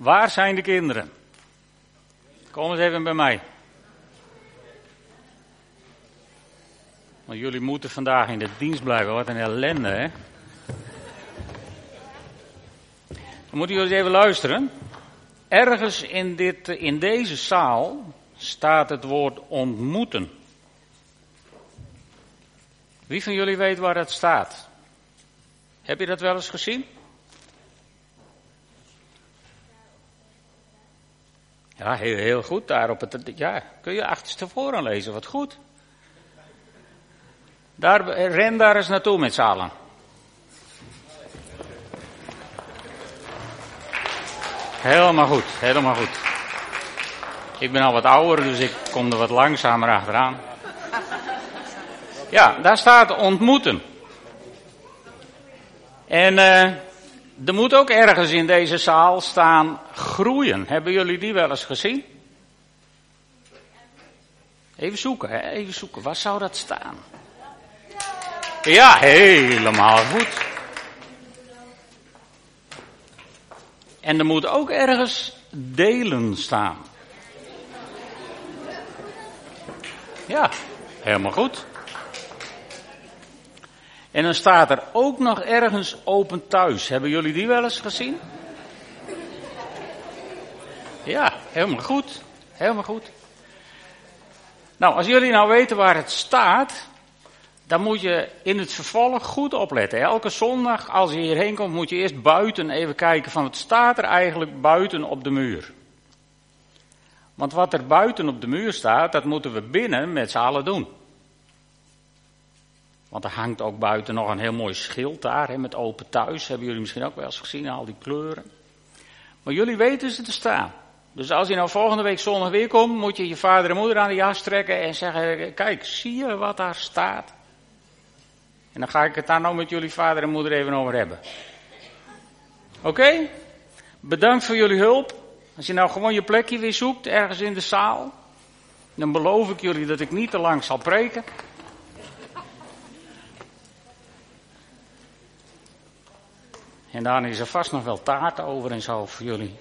Waar zijn de kinderen? Kom eens even bij mij. Want jullie moeten vandaag in de dienst blijven. Wat een ellende, hè? Dan moeten jullie even luisteren. Ergens in, dit, in deze zaal staat het woord ontmoeten. Wie van jullie weet waar het staat? Heb je dat wel eens gezien? Ja, heel, goed. Daar op het, ja, kun je achterstevoren lezen, wat goed. Daar, ren daar eens naartoe met z'n allen. Helemaal goed, helemaal goed. Ik ben al wat ouder, dus ik kom er wat langzamer achteraan. Ja, daar staat ontmoeten. En uh, er moet ook ergens in deze zaal staan groeien. Hebben jullie die wel eens gezien? Even zoeken, hè? even zoeken. Waar zou dat staan? Ja, helemaal goed. En er moet ook ergens delen staan. Ja, helemaal goed. En dan staat er ook nog ergens open thuis. Hebben jullie die wel eens gezien? Ja, helemaal goed. Helemaal goed. Nou, als jullie nou weten waar het staat, dan moet je in het vervolg goed opletten. Elke zondag, als je hierheen komt, moet je eerst buiten even kijken van wat staat er eigenlijk buiten op de muur. Want wat er buiten op de muur staat, dat moeten we binnen met z'n allen doen. Want er hangt ook buiten nog een heel mooi schild daar, hè, met open thuis. Hebben jullie misschien ook wel eens gezien, al die kleuren. Maar jullie weten ze te staan. Dus als je nou volgende week zondag weer komt, moet je je vader en moeder aan de jas trekken en zeggen, kijk, zie je wat daar staat? En dan ga ik het daar nou met jullie vader en moeder even over hebben. Oké? Bedankt voor jullie hulp. Als je nou gewoon je plekje weer zoekt, ergens in de zaal, dan beloof ik jullie dat ik niet te lang zal preken. En dan is er vast nog wel taart over en zo voor jullie.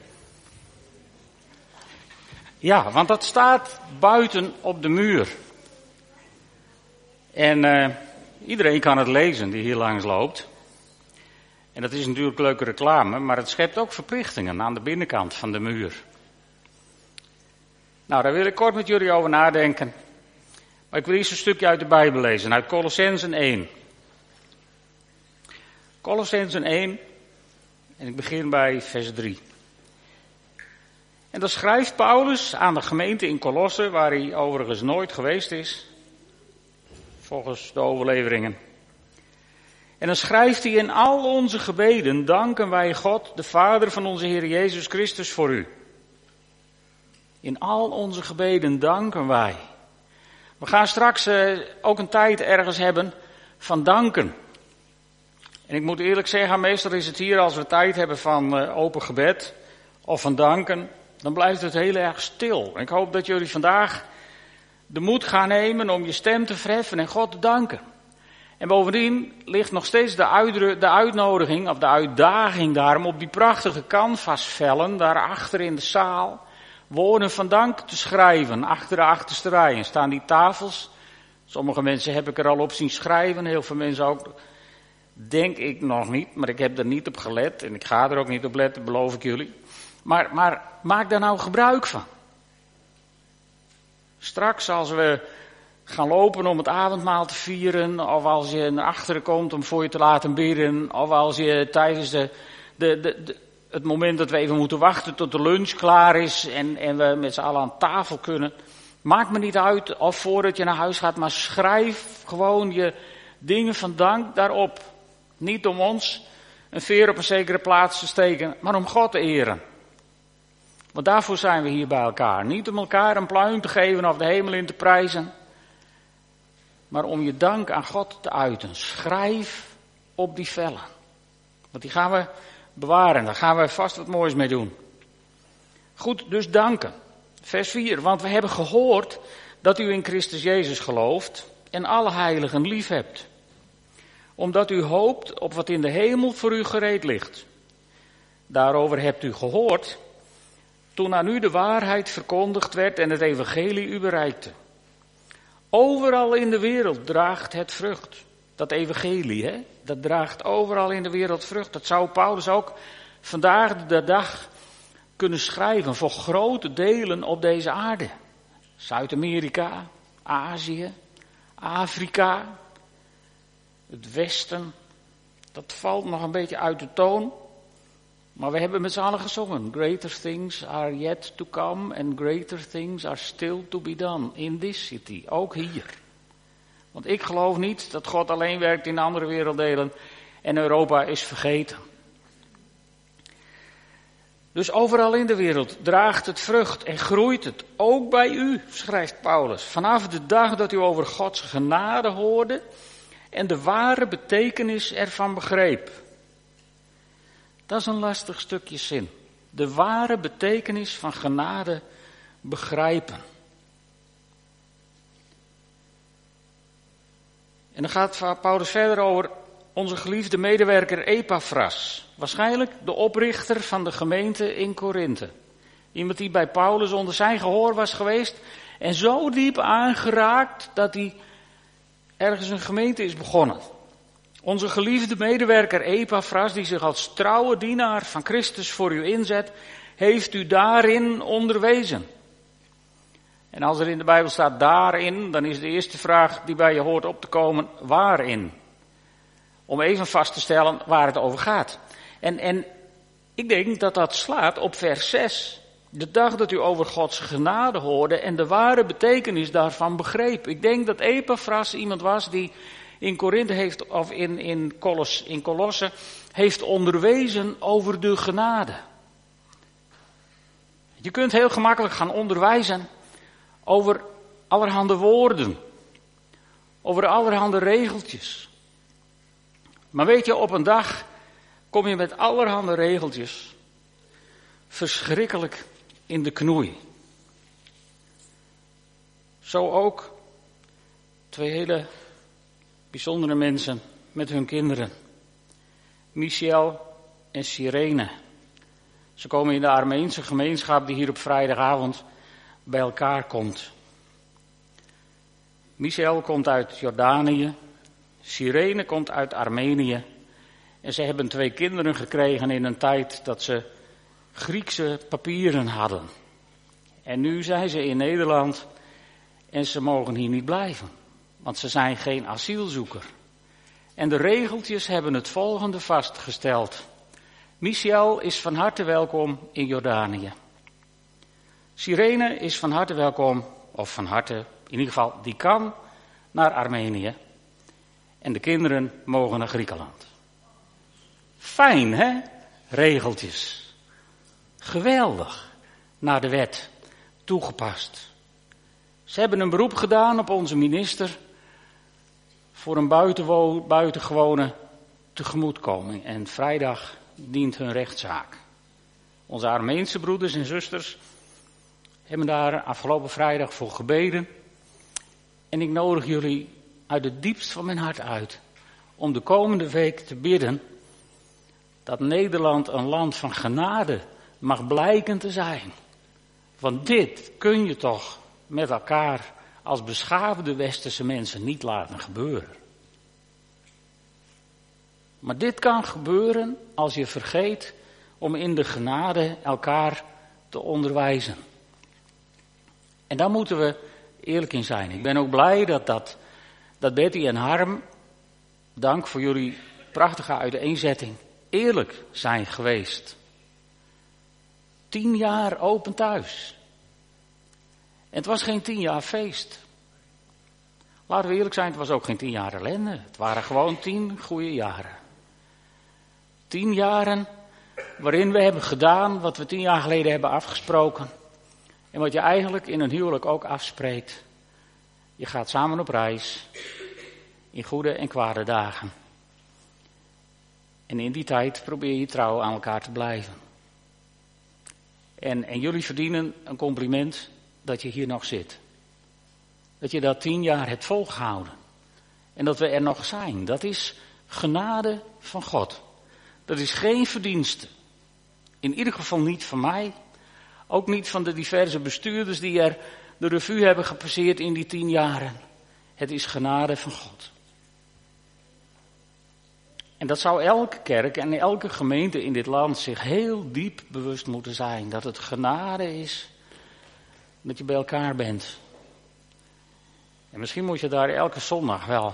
Ja, want dat staat buiten op de muur. En uh, iedereen kan het lezen die hier langs loopt. En dat is natuurlijk leuke reclame, maar het schept ook verplichtingen aan de binnenkant van de muur. Nou, daar wil ik kort met jullie over nadenken. Maar ik wil eerst een stukje uit de Bijbel lezen, uit Colossensen 1. Colossensen 1, en ik begin bij vers 3. En dan schrijft Paulus aan de gemeente in Colosse, waar hij overigens nooit geweest is, volgens de overleveringen. En dan schrijft hij in al onze gebeden danken wij God, de Vader van onze Heer Jezus Christus voor u. In al onze gebeden danken wij. We gaan straks uh, ook een tijd ergens hebben van danken. En ik moet eerlijk zeggen, meestal is het hier als we tijd hebben van uh, open gebed of van danken, dan blijft het heel erg stil. Ik hoop dat jullie vandaag de moed gaan nemen om je stem te verheffen en God te danken. En bovendien ligt nog steeds de, de uitnodiging, of de uitdaging daarom, op die prachtige canvasvellen daarachter in de zaal, woorden van dank te schrijven, achter de achterste rijen staan die tafels. Sommige mensen heb ik er al op zien schrijven, heel veel mensen ook Denk ik nog niet, maar ik heb er niet op gelet en ik ga er ook niet op letten, beloof ik jullie. Maar, maar maak daar nou gebruik van. Straks als we gaan lopen om het avondmaal te vieren, of als je naar achteren komt om voor je te laten bidden, of als je tijdens de, de, de, het moment dat we even moeten wachten tot de lunch klaar is en, en we met z'n allen aan tafel kunnen. Maakt me niet uit of voordat je naar huis gaat, maar schrijf gewoon je dingen van dank daarop. Niet om ons een veer op een zekere plaats te steken, maar om God te eren. Want daarvoor zijn we hier bij elkaar. Niet om elkaar een pluim te geven of de hemel in te prijzen, maar om je dank aan God te uiten. Schrijf op die vellen. Want die gaan we bewaren, daar gaan we vast wat moois mee doen. Goed, dus danken. Vers 4, want we hebben gehoord dat u in Christus Jezus gelooft en alle heiligen lief hebt omdat u hoopt op wat in de hemel voor u gereed ligt. Daarover hebt u gehoord Toen aan u de waarheid verkondigd werd en het evangelie u bereikte. Overal in de wereld draagt het vrucht. Dat evangelie, hè? Dat draagt overal in de wereld vrucht. Dat zou Paulus ook vandaag de dag kunnen schrijven voor grote delen op deze aarde. Zuid-Amerika, Azië, Afrika, het Westen. Dat valt nog een beetje uit de toon. Maar we hebben met z'n allen gezongen. Greater things are yet to come and greater things are still to be done in this city. Ook hier. Want ik geloof niet dat God alleen werkt in andere werelddelen en Europa is vergeten. Dus overal in de wereld draagt het vrucht en groeit het. Ook bij u, schrijft Paulus. Vanaf de dag dat u over Gods genade hoorde en de ware betekenis ervan begreep. Dat is een lastig stukje zin. De ware betekenis van genade begrijpen. En dan gaat Paulus verder over onze geliefde medewerker Epaphras. Waarschijnlijk de oprichter van de gemeente in Korinthe. Iemand die bij Paulus onder zijn gehoor was geweest en zo diep aangeraakt dat hij ergens een gemeente is begonnen. Onze geliefde medewerker Epaphras, die zich als trouwe dienaar van Christus voor u inzet, heeft u daarin onderwezen. En als er in de Bijbel staat daarin, dan is de eerste vraag die bij je hoort op te komen, waarin? Om even vast te stellen waar het over gaat. En, en ik denk dat dat slaat op vers 6. De dag dat u over Gods genade hoorde en de ware betekenis daarvan begreep. Ik denk dat Epaphras iemand was die in Korinthe heeft, of in, in, Colos, in Colosse, heeft onderwezen over de genade. Je kunt heel gemakkelijk gaan onderwijzen over allerhande woorden, over allerhande regeltjes. Maar weet je, op een dag kom je met allerhande regeltjes verschrikkelijk in de knoei. Zo ook twee hele bijzondere mensen met hun kinderen. Michel en Sirene. Ze komen in de Armeense gemeenschap die hier op vrijdagavond bij elkaar komt. Michel komt uit Jordanië, Sirene komt uit Armenië. En ze hebben twee kinderen gekregen in een tijd dat ze Griekse papieren hadden. En nu zijn ze in Nederland en ze mogen hier niet blijven, want ze zijn geen asielzoeker. En de regeltjes hebben het volgende vastgesteld. Michel is van harte welkom in Jordanië. Sirene is van harte welkom, of van harte, in ieder geval, die kan naar Armenië. En de kinderen mogen naar Griekenland. Fijn, hè? Regeltjes. Geweldig. Naar de wet toegepast. Ze hebben een beroep gedaan op onze minister voor een buitengewone tegemoetkoming. En vrijdag dient hun rechtszaak. Onze Armeense broeders en zusters hebben daar afgelopen vrijdag voor gebeden. En ik nodig jullie uit het diepst van mijn hart uit om de komende week te bidden dat Nederland een land van genade mag blijken te zijn. Want dit kun je toch met elkaar als beschaafde westerse mensen niet laten gebeuren. Maar dit kan gebeuren als je vergeet om in de genade elkaar te onderwijzen. En daar moeten we eerlijk in zijn. Ik ben ook blij dat, dat, dat Betty en Harm, dank voor jullie prachtige uiteenzetting, eerlijk zijn geweest. Tien jaar open thuis. En het was geen tien jaar feest. Laten we eerlijk zijn, het was ook geen tien jaar ellende. Het waren gewoon tien goede jaren. Tien jaren waarin we hebben gedaan wat we tien jaar geleden hebben afgesproken. En wat je eigenlijk in een huwelijk ook afspreekt. Je gaat samen op reis. In goede en kwade dagen. En in die tijd probeer je trouw aan elkaar te blijven. En, en jullie verdienen een compliment dat je hier nog zit. Dat je dat tien jaar hebt volgehouden. En dat we er nog zijn. Dat is genade van God. Dat is geen verdienste. In ieder geval niet van mij. Ook niet van de diverse bestuurders die er de revue hebben gepasseerd in die tien jaren. Het is genade van God. En dat zou elke kerk en elke gemeente in dit land zich heel diep bewust moeten zijn. Dat het genade is dat je bij elkaar bent. En misschien moet je daar elke zondag wel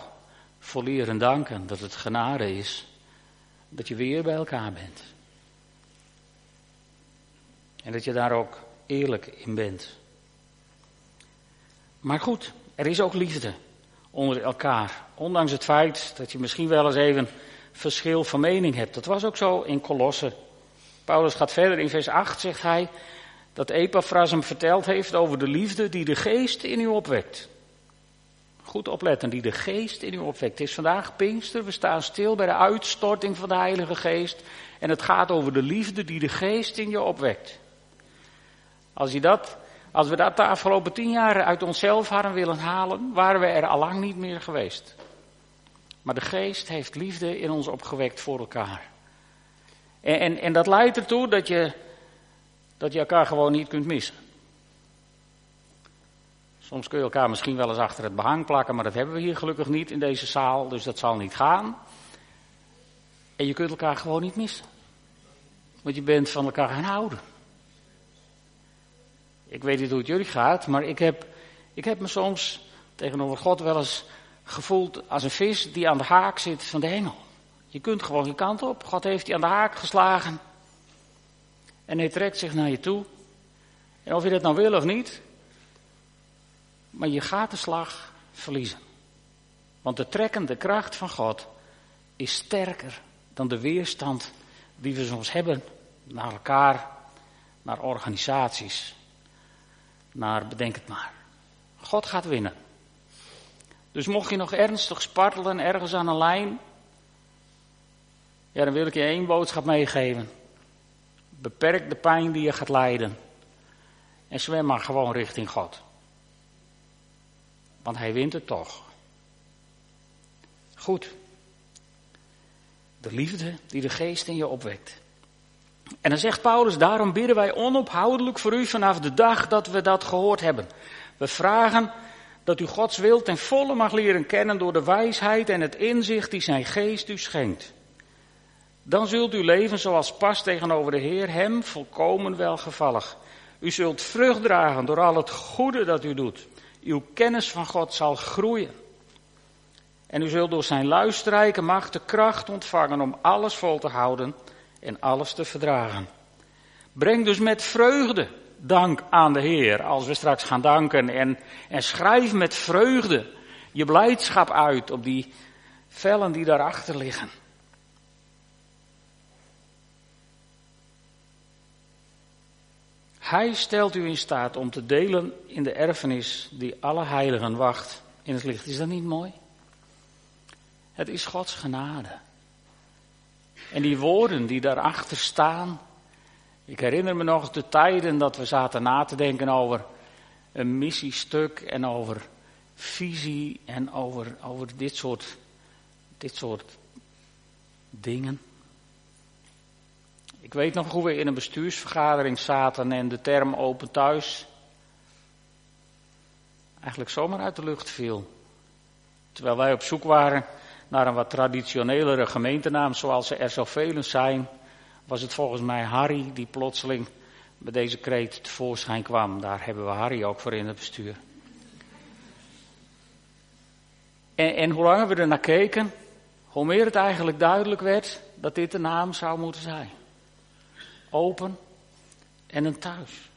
voor leren danken dat het genade is dat je weer bij elkaar bent. En dat je daar ook eerlijk in bent. Maar goed, er is ook liefde onder elkaar. Ondanks het feit dat je misschien wel eens even verschil van mening hebt. Dat was ook zo in Kolossen. Paulus gaat verder in vers 8, zegt hij, dat Epaphras hem verteld heeft over de liefde die de geest in u opwekt. Goed opletten, die de geest in u opwekt. Het is vandaag Pinkster, we staan stil bij de uitstorting van de Heilige Geest. En het gaat over de liefde die de geest in je opwekt. Als, dat, als we dat de afgelopen tien jaar uit onszelf hadden willen halen, waren we er allang niet meer geweest. Maar de geest heeft liefde in ons opgewekt voor elkaar. En, en, en dat leidt ertoe dat je, dat je elkaar gewoon niet kunt missen. Soms kun je elkaar misschien wel eens achter het behang plakken, maar dat hebben we hier gelukkig niet in deze zaal, dus dat zal niet gaan. En je kunt elkaar gewoon niet missen. Want je bent van elkaar gaan houden. Ik weet niet hoe het jullie gaat, maar ik heb, ik heb me soms tegenover God wel eens gevoeld als een vis die aan de haak zit van de hengel. Je kunt gewoon die kant op. God heeft die aan de haak geslagen. En hij trekt zich naar je toe. En of je dat nou wil of niet, maar je gaat de slag verliezen. Want de trekkende kracht van God is sterker dan de weerstand die we soms hebben naar elkaar, naar organisaties, naar bedenk het maar. God gaat winnen. Dus mocht je nog ernstig spartelen ergens aan een lijn, ja, dan wil ik je één boodschap meegeven. Beperk de pijn die je gaat lijden. En zwem maar gewoon richting God. Want hij wint het toch. Goed. De liefde die de geest in je opwekt. En dan zegt Paulus, daarom bidden wij onophoudelijk voor u vanaf de dag dat we dat gehoord hebben. We vragen dat u Gods wil ten volle mag leren kennen door de wijsheid en het inzicht die zijn geest u schenkt. Dan zult u leven zoals past tegenover de Heer, hem volkomen welgevallig. U zult vrucht dragen door al het goede dat u doet. Uw kennis van God zal groeien. En u zult door zijn luisterrijke macht de kracht ontvangen om alles vol te houden en alles te verdragen. Breng dus met vreugde dank aan de Heer als we straks gaan danken. En, en schrijf met vreugde je blijdschap uit op die vellen die daarachter liggen. Hij stelt u in staat om te delen in de erfenis die alle heiligen wacht in het licht. Is dat niet mooi? Het is Gods genade. En die woorden die daarachter staan, ik herinner me nog de tijden dat we zaten na te denken over een missiestuk en over visie en over, over dit, soort, dit soort dingen. Ik weet nog hoe we in een bestuursvergadering zaten en de term open thuis eigenlijk zomaar uit de lucht viel. Terwijl wij op zoek waren naar een wat traditionelere gemeentenaam zoals er zoveel zijn was het volgens mij Harry die plotseling met deze kreet tevoorschijn kwam. Daar hebben we Harry ook voor in het bestuur. En, hoe langer we er naar keken, hoe meer het eigenlijk duidelijk werd dat dit de naam zou moeten zijn. Open en een thuis.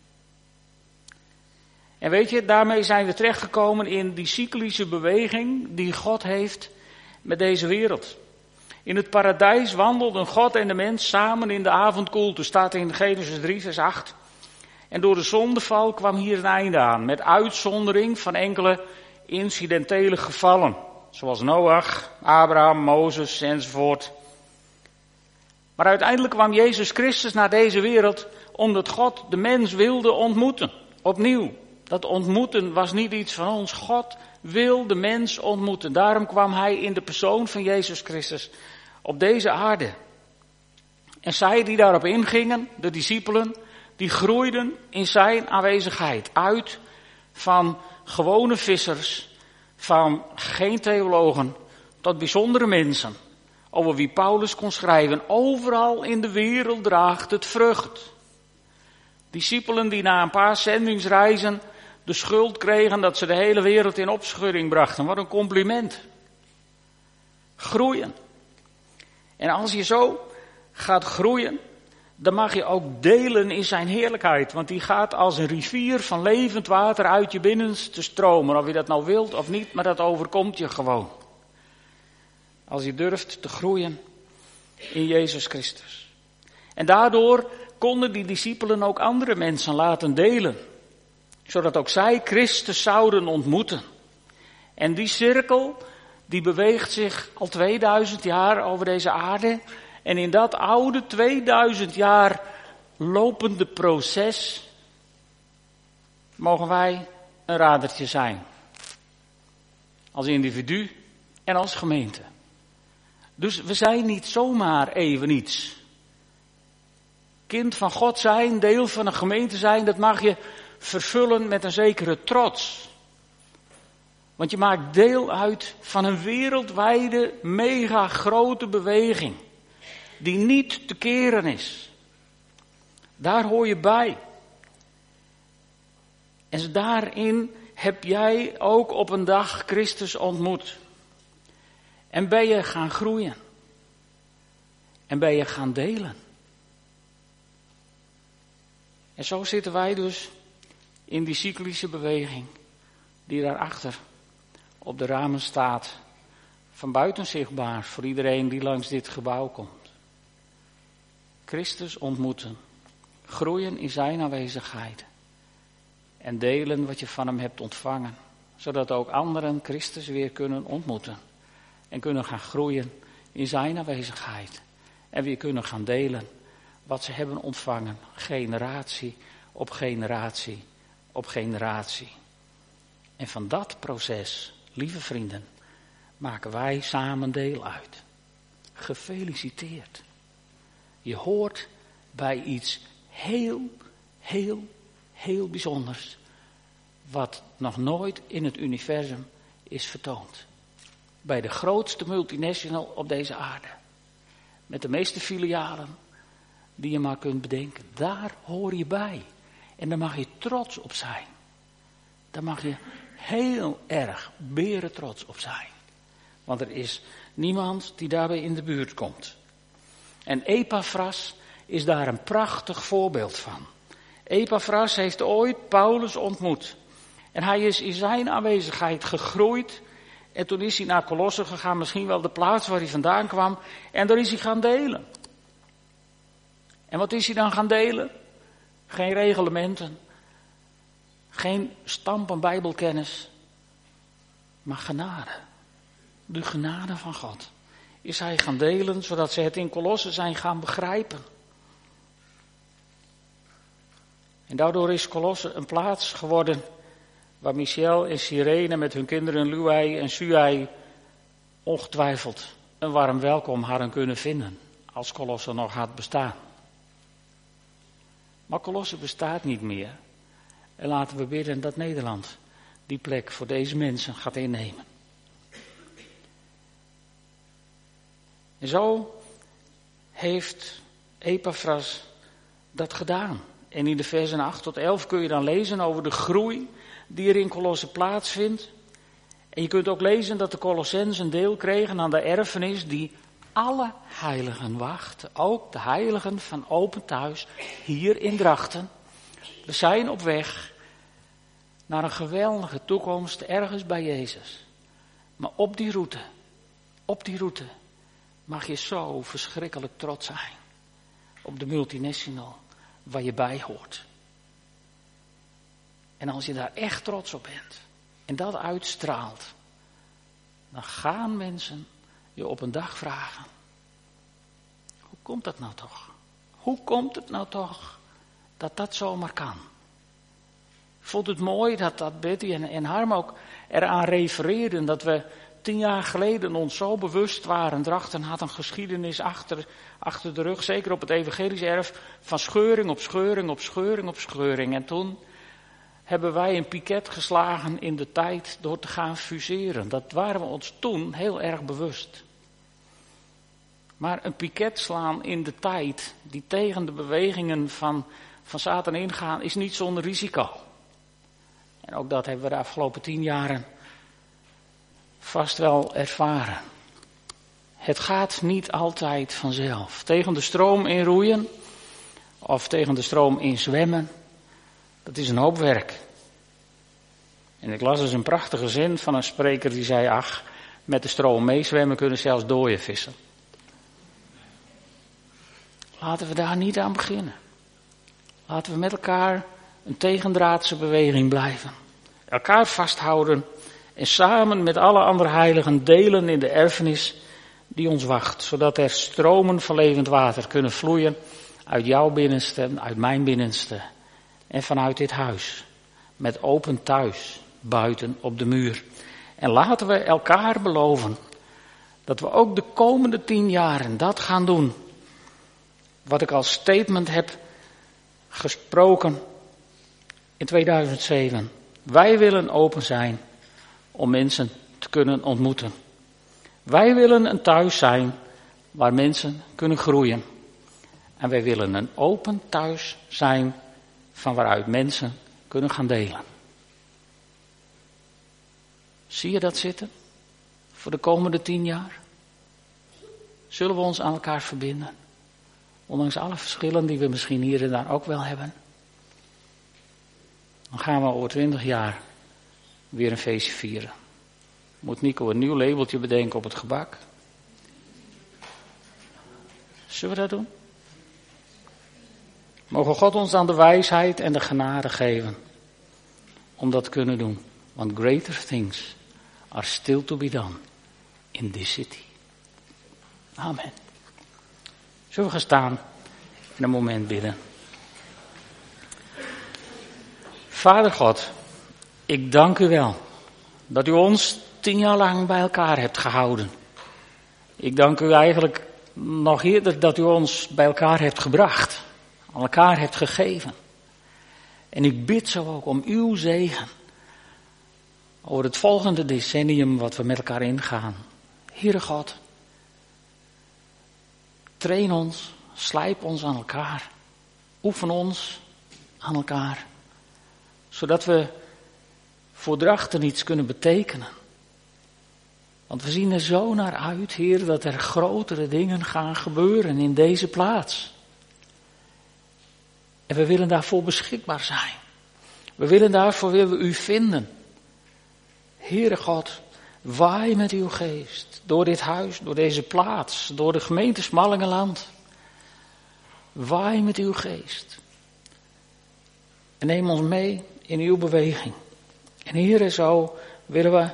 En weet je, daarmee zijn we terechtgekomen in die cyclische beweging die God heeft met deze wereld. In het paradijs wandelden God en de mens samen in de avondkoelte, staat in Genesis 3, vers 8. En door de zondeval kwam hier een einde aan, met uitzondering van enkele incidentele gevallen, zoals Noach, Abraham, Mozes enzovoort. Maar uiteindelijk kwam Jezus Christus naar deze wereld omdat God de mens wilde ontmoeten. Opnieuw, dat ontmoeten was niet iets van ons. God wil de mens ontmoeten. Daarom kwam hij in de persoon van Jezus Christus op deze aarde. En zij die daarop ingingen, de discipelen, Die groeiden in zijn aanwezigheid uit van gewone vissers, van geen theologen, tot bijzondere mensen, over wie Paulus kon schrijven. Overal in de wereld draagt het vrucht. Discipelen die na een paar zendingsreizen de schuld kregen dat ze de hele wereld in opschudding brachten. Wat een compliment. Groeien. En als je zo gaat groeien, dan mag je ook delen in zijn heerlijkheid. Want die gaat als een rivier van levend water uit je binnenste stromen. Of je dat nou wilt of niet, maar dat overkomt je gewoon. Als je durft te groeien in Jezus Christus. En daardoor konden die discipelen ook andere mensen laten delen. Zodat ook zij Christus zouden ontmoeten. En die cirkel, die beweegt zich al 2000 jaar over deze aarde. En in dat oude 2000 jaar lopende proces mogen wij een radertje zijn. Als individu en als gemeente. Dus we zijn niet zomaar even iets. Kind van God zijn, deel van een gemeente zijn, dat mag je vervullen met een zekere trots. Want je maakt deel uit van een wereldwijde, mega grote beweging. Die niet te keren is. Daar hoor je bij. En daarin heb jij ook op een dag Christus ontmoet. En ben je gaan groeien. En ben je gaan delen. En zo zitten wij dus in die cyclische beweging die daarachter op de ramen staat. Van buiten zichtbaar voor iedereen die langs dit gebouw komt. Christus ontmoeten. Groeien in zijn aanwezigheid. En delen wat je van hem hebt ontvangen. Zodat ook anderen Christus weer kunnen ontmoeten. En kunnen gaan groeien in zijn aanwezigheid. En weer kunnen gaan delen wat ze hebben ontvangen. Generatie op generatie op generatie. En van dat proces, lieve vrienden, maken wij samen deel uit. Gefeliciteerd. Je hoort bij iets heel, heel, heel bijzonders. Wat nog nooit in het universum is vertoond. Bij de grootste multinational op deze aarde. Met de meeste filialen die je maar kunt bedenken. Daar hoor je bij. En daar mag je trots op zijn. Daar mag je heel erg beren trots op zijn. Want er is niemand die daarbij in de buurt komt. En Epaphras is daar een prachtig voorbeeld van. Epaphras heeft ooit Paulus ontmoet. En hij is in zijn aanwezigheid gegroeid. En toen is hij naar Colosse gegaan, misschien wel de plaats waar hij vandaan kwam. En daar is hij gaan delen. En wat is hij dan gaan delen? Geen reglementen. Geen stampen bijbelkennis. Maar genade. De genade van God. Is hij gaan delen zodat ze het in Kolossen zijn gaan begrijpen. En daardoor is Kolossen een plaats geworden waar Michel en Sirene met hun kinderen Luai en Suai ongetwijfeld een warm welkom hadden kunnen vinden als Kolossen nog had bestaan. Maar Colosse bestaat niet meer. En laten we bidden dat Nederland die plek voor deze mensen gaat innemen. En zo heeft Epaphras dat gedaan. En in de versen 8 tot 11 kun je dan lezen over de groei die er in Colosse plaatsvindt. En je kunt ook lezen dat de Colossens een deel kregen aan de erfenis die alle heiligen wachten, ook de heiligen van Open Thuis, hier in Drachten. We zijn op weg naar een geweldige toekomst ergens bij Jezus. Maar op die route, op die route, mag je zo verschrikkelijk trots zijn. Op de multinational waar je bij hoort. En als je daar echt trots op bent en dat uitstraalt, dan gaan mensen je op een dag vragen. Hoe komt dat nou toch? Hoe komt het nou toch dat dat zomaar kan? Ik vond het mooi dat, dat Betty en, en Harm ook eraan refereerden dat we tien jaar geleden ons zo bewust waren. Drachten had een geschiedenis achter, achter de rug, zeker op het evangelisch erf, van scheuring op scheuring op scheuring op scheuring. En toen hebben wij een piket geslagen in de tijd door te gaan fuseren. Dat waren we ons toen heel erg bewust. Maar een piket slaan in de tijd die tegen de bewegingen van, van Satan ingaan, is niet zonder risico. En ook dat hebben we de afgelopen tien jaren vast wel ervaren. Het gaat niet altijd vanzelf. Tegen de stroom in roeien of tegen de stroom in zwemmen, dat is een hoop werk. En ik las dus een prachtige zin van een spreker die zei, ach, met de stroom meezwemmen kunnen zelfs dooien vissen. Laten we daar niet aan beginnen. Laten we met elkaar een tegendraadse beweging blijven. Elkaar vasthouden en samen met alle andere heiligen delen in de erfenis die ons wacht. Zodat er stromen van levend water kunnen vloeien uit jouw binnenste, uit mijn binnenste en vanuit dit huis. Met open thuis, buiten op de muur. En laten we elkaar beloven dat we ook de komende tien jaren dat gaan doen. Wat ik als statement heb gesproken in 2007. Wij willen open zijn om mensen te kunnen ontmoeten. Wij willen een thuis zijn waar mensen kunnen groeien. En wij willen een open thuis zijn van waaruit mensen kunnen gaan delen. Zie je dat zitten? Voor de komende tien jaar? Zullen we ons aan elkaar verbinden? Ondanks alle verschillen die we misschien hier en daar ook wel hebben. Dan gaan we over twintig jaar weer een feestje vieren. Moet Nico een nieuw labeltje bedenken op het gebak? Zullen we dat doen? Mogen God ons dan de wijsheid en de genade geven om dat te kunnen doen. Want greater things are still to be done in this city. Amen. Zullen we gaan staan en een moment bidden? Vader God, ik dank u wel dat u ons tien jaar lang bij elkaar hebt gehouden. Ik dank u eigenlijk nog eerder dat u ons bij elkaar hebt gebracht, aan elkaar hebt gegeven. En ik bid zo ook om uw zegen over het volgende decennium wat we met elkaar ingaan. Heere God, train ons, slijp ons aan elkaar, oefen ons aan elkaar, zodat we voor drachten iets kunnen betekenen. Want we zien er zo naar uit, Heer, dat er grotere dingen gaan gebeuren in deze plaats. En we willen daarvoor beschikbaar zijn. We willen daarvoor willen we u vinden. Heere God, waai met uw geest door dit huis, door deze plaats, door de gemeente Smallingenland. Waai met uw geest. En neem ons mee in uw beweging. En Heere, zo willen we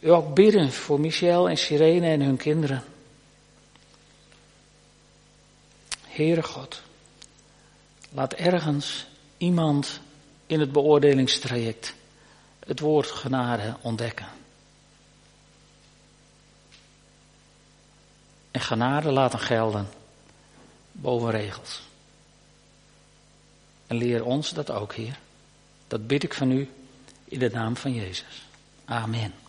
u ook bidden voor Michel en Sirene en hun kinderen. Heere God, laat ergens iemand in het beoordelingstraject het woord genade ontdekken. En genade laten gelden boven regels. En leer ons dat ook, Heer. Dat bid ik van u in de naam van Jezus. Amen.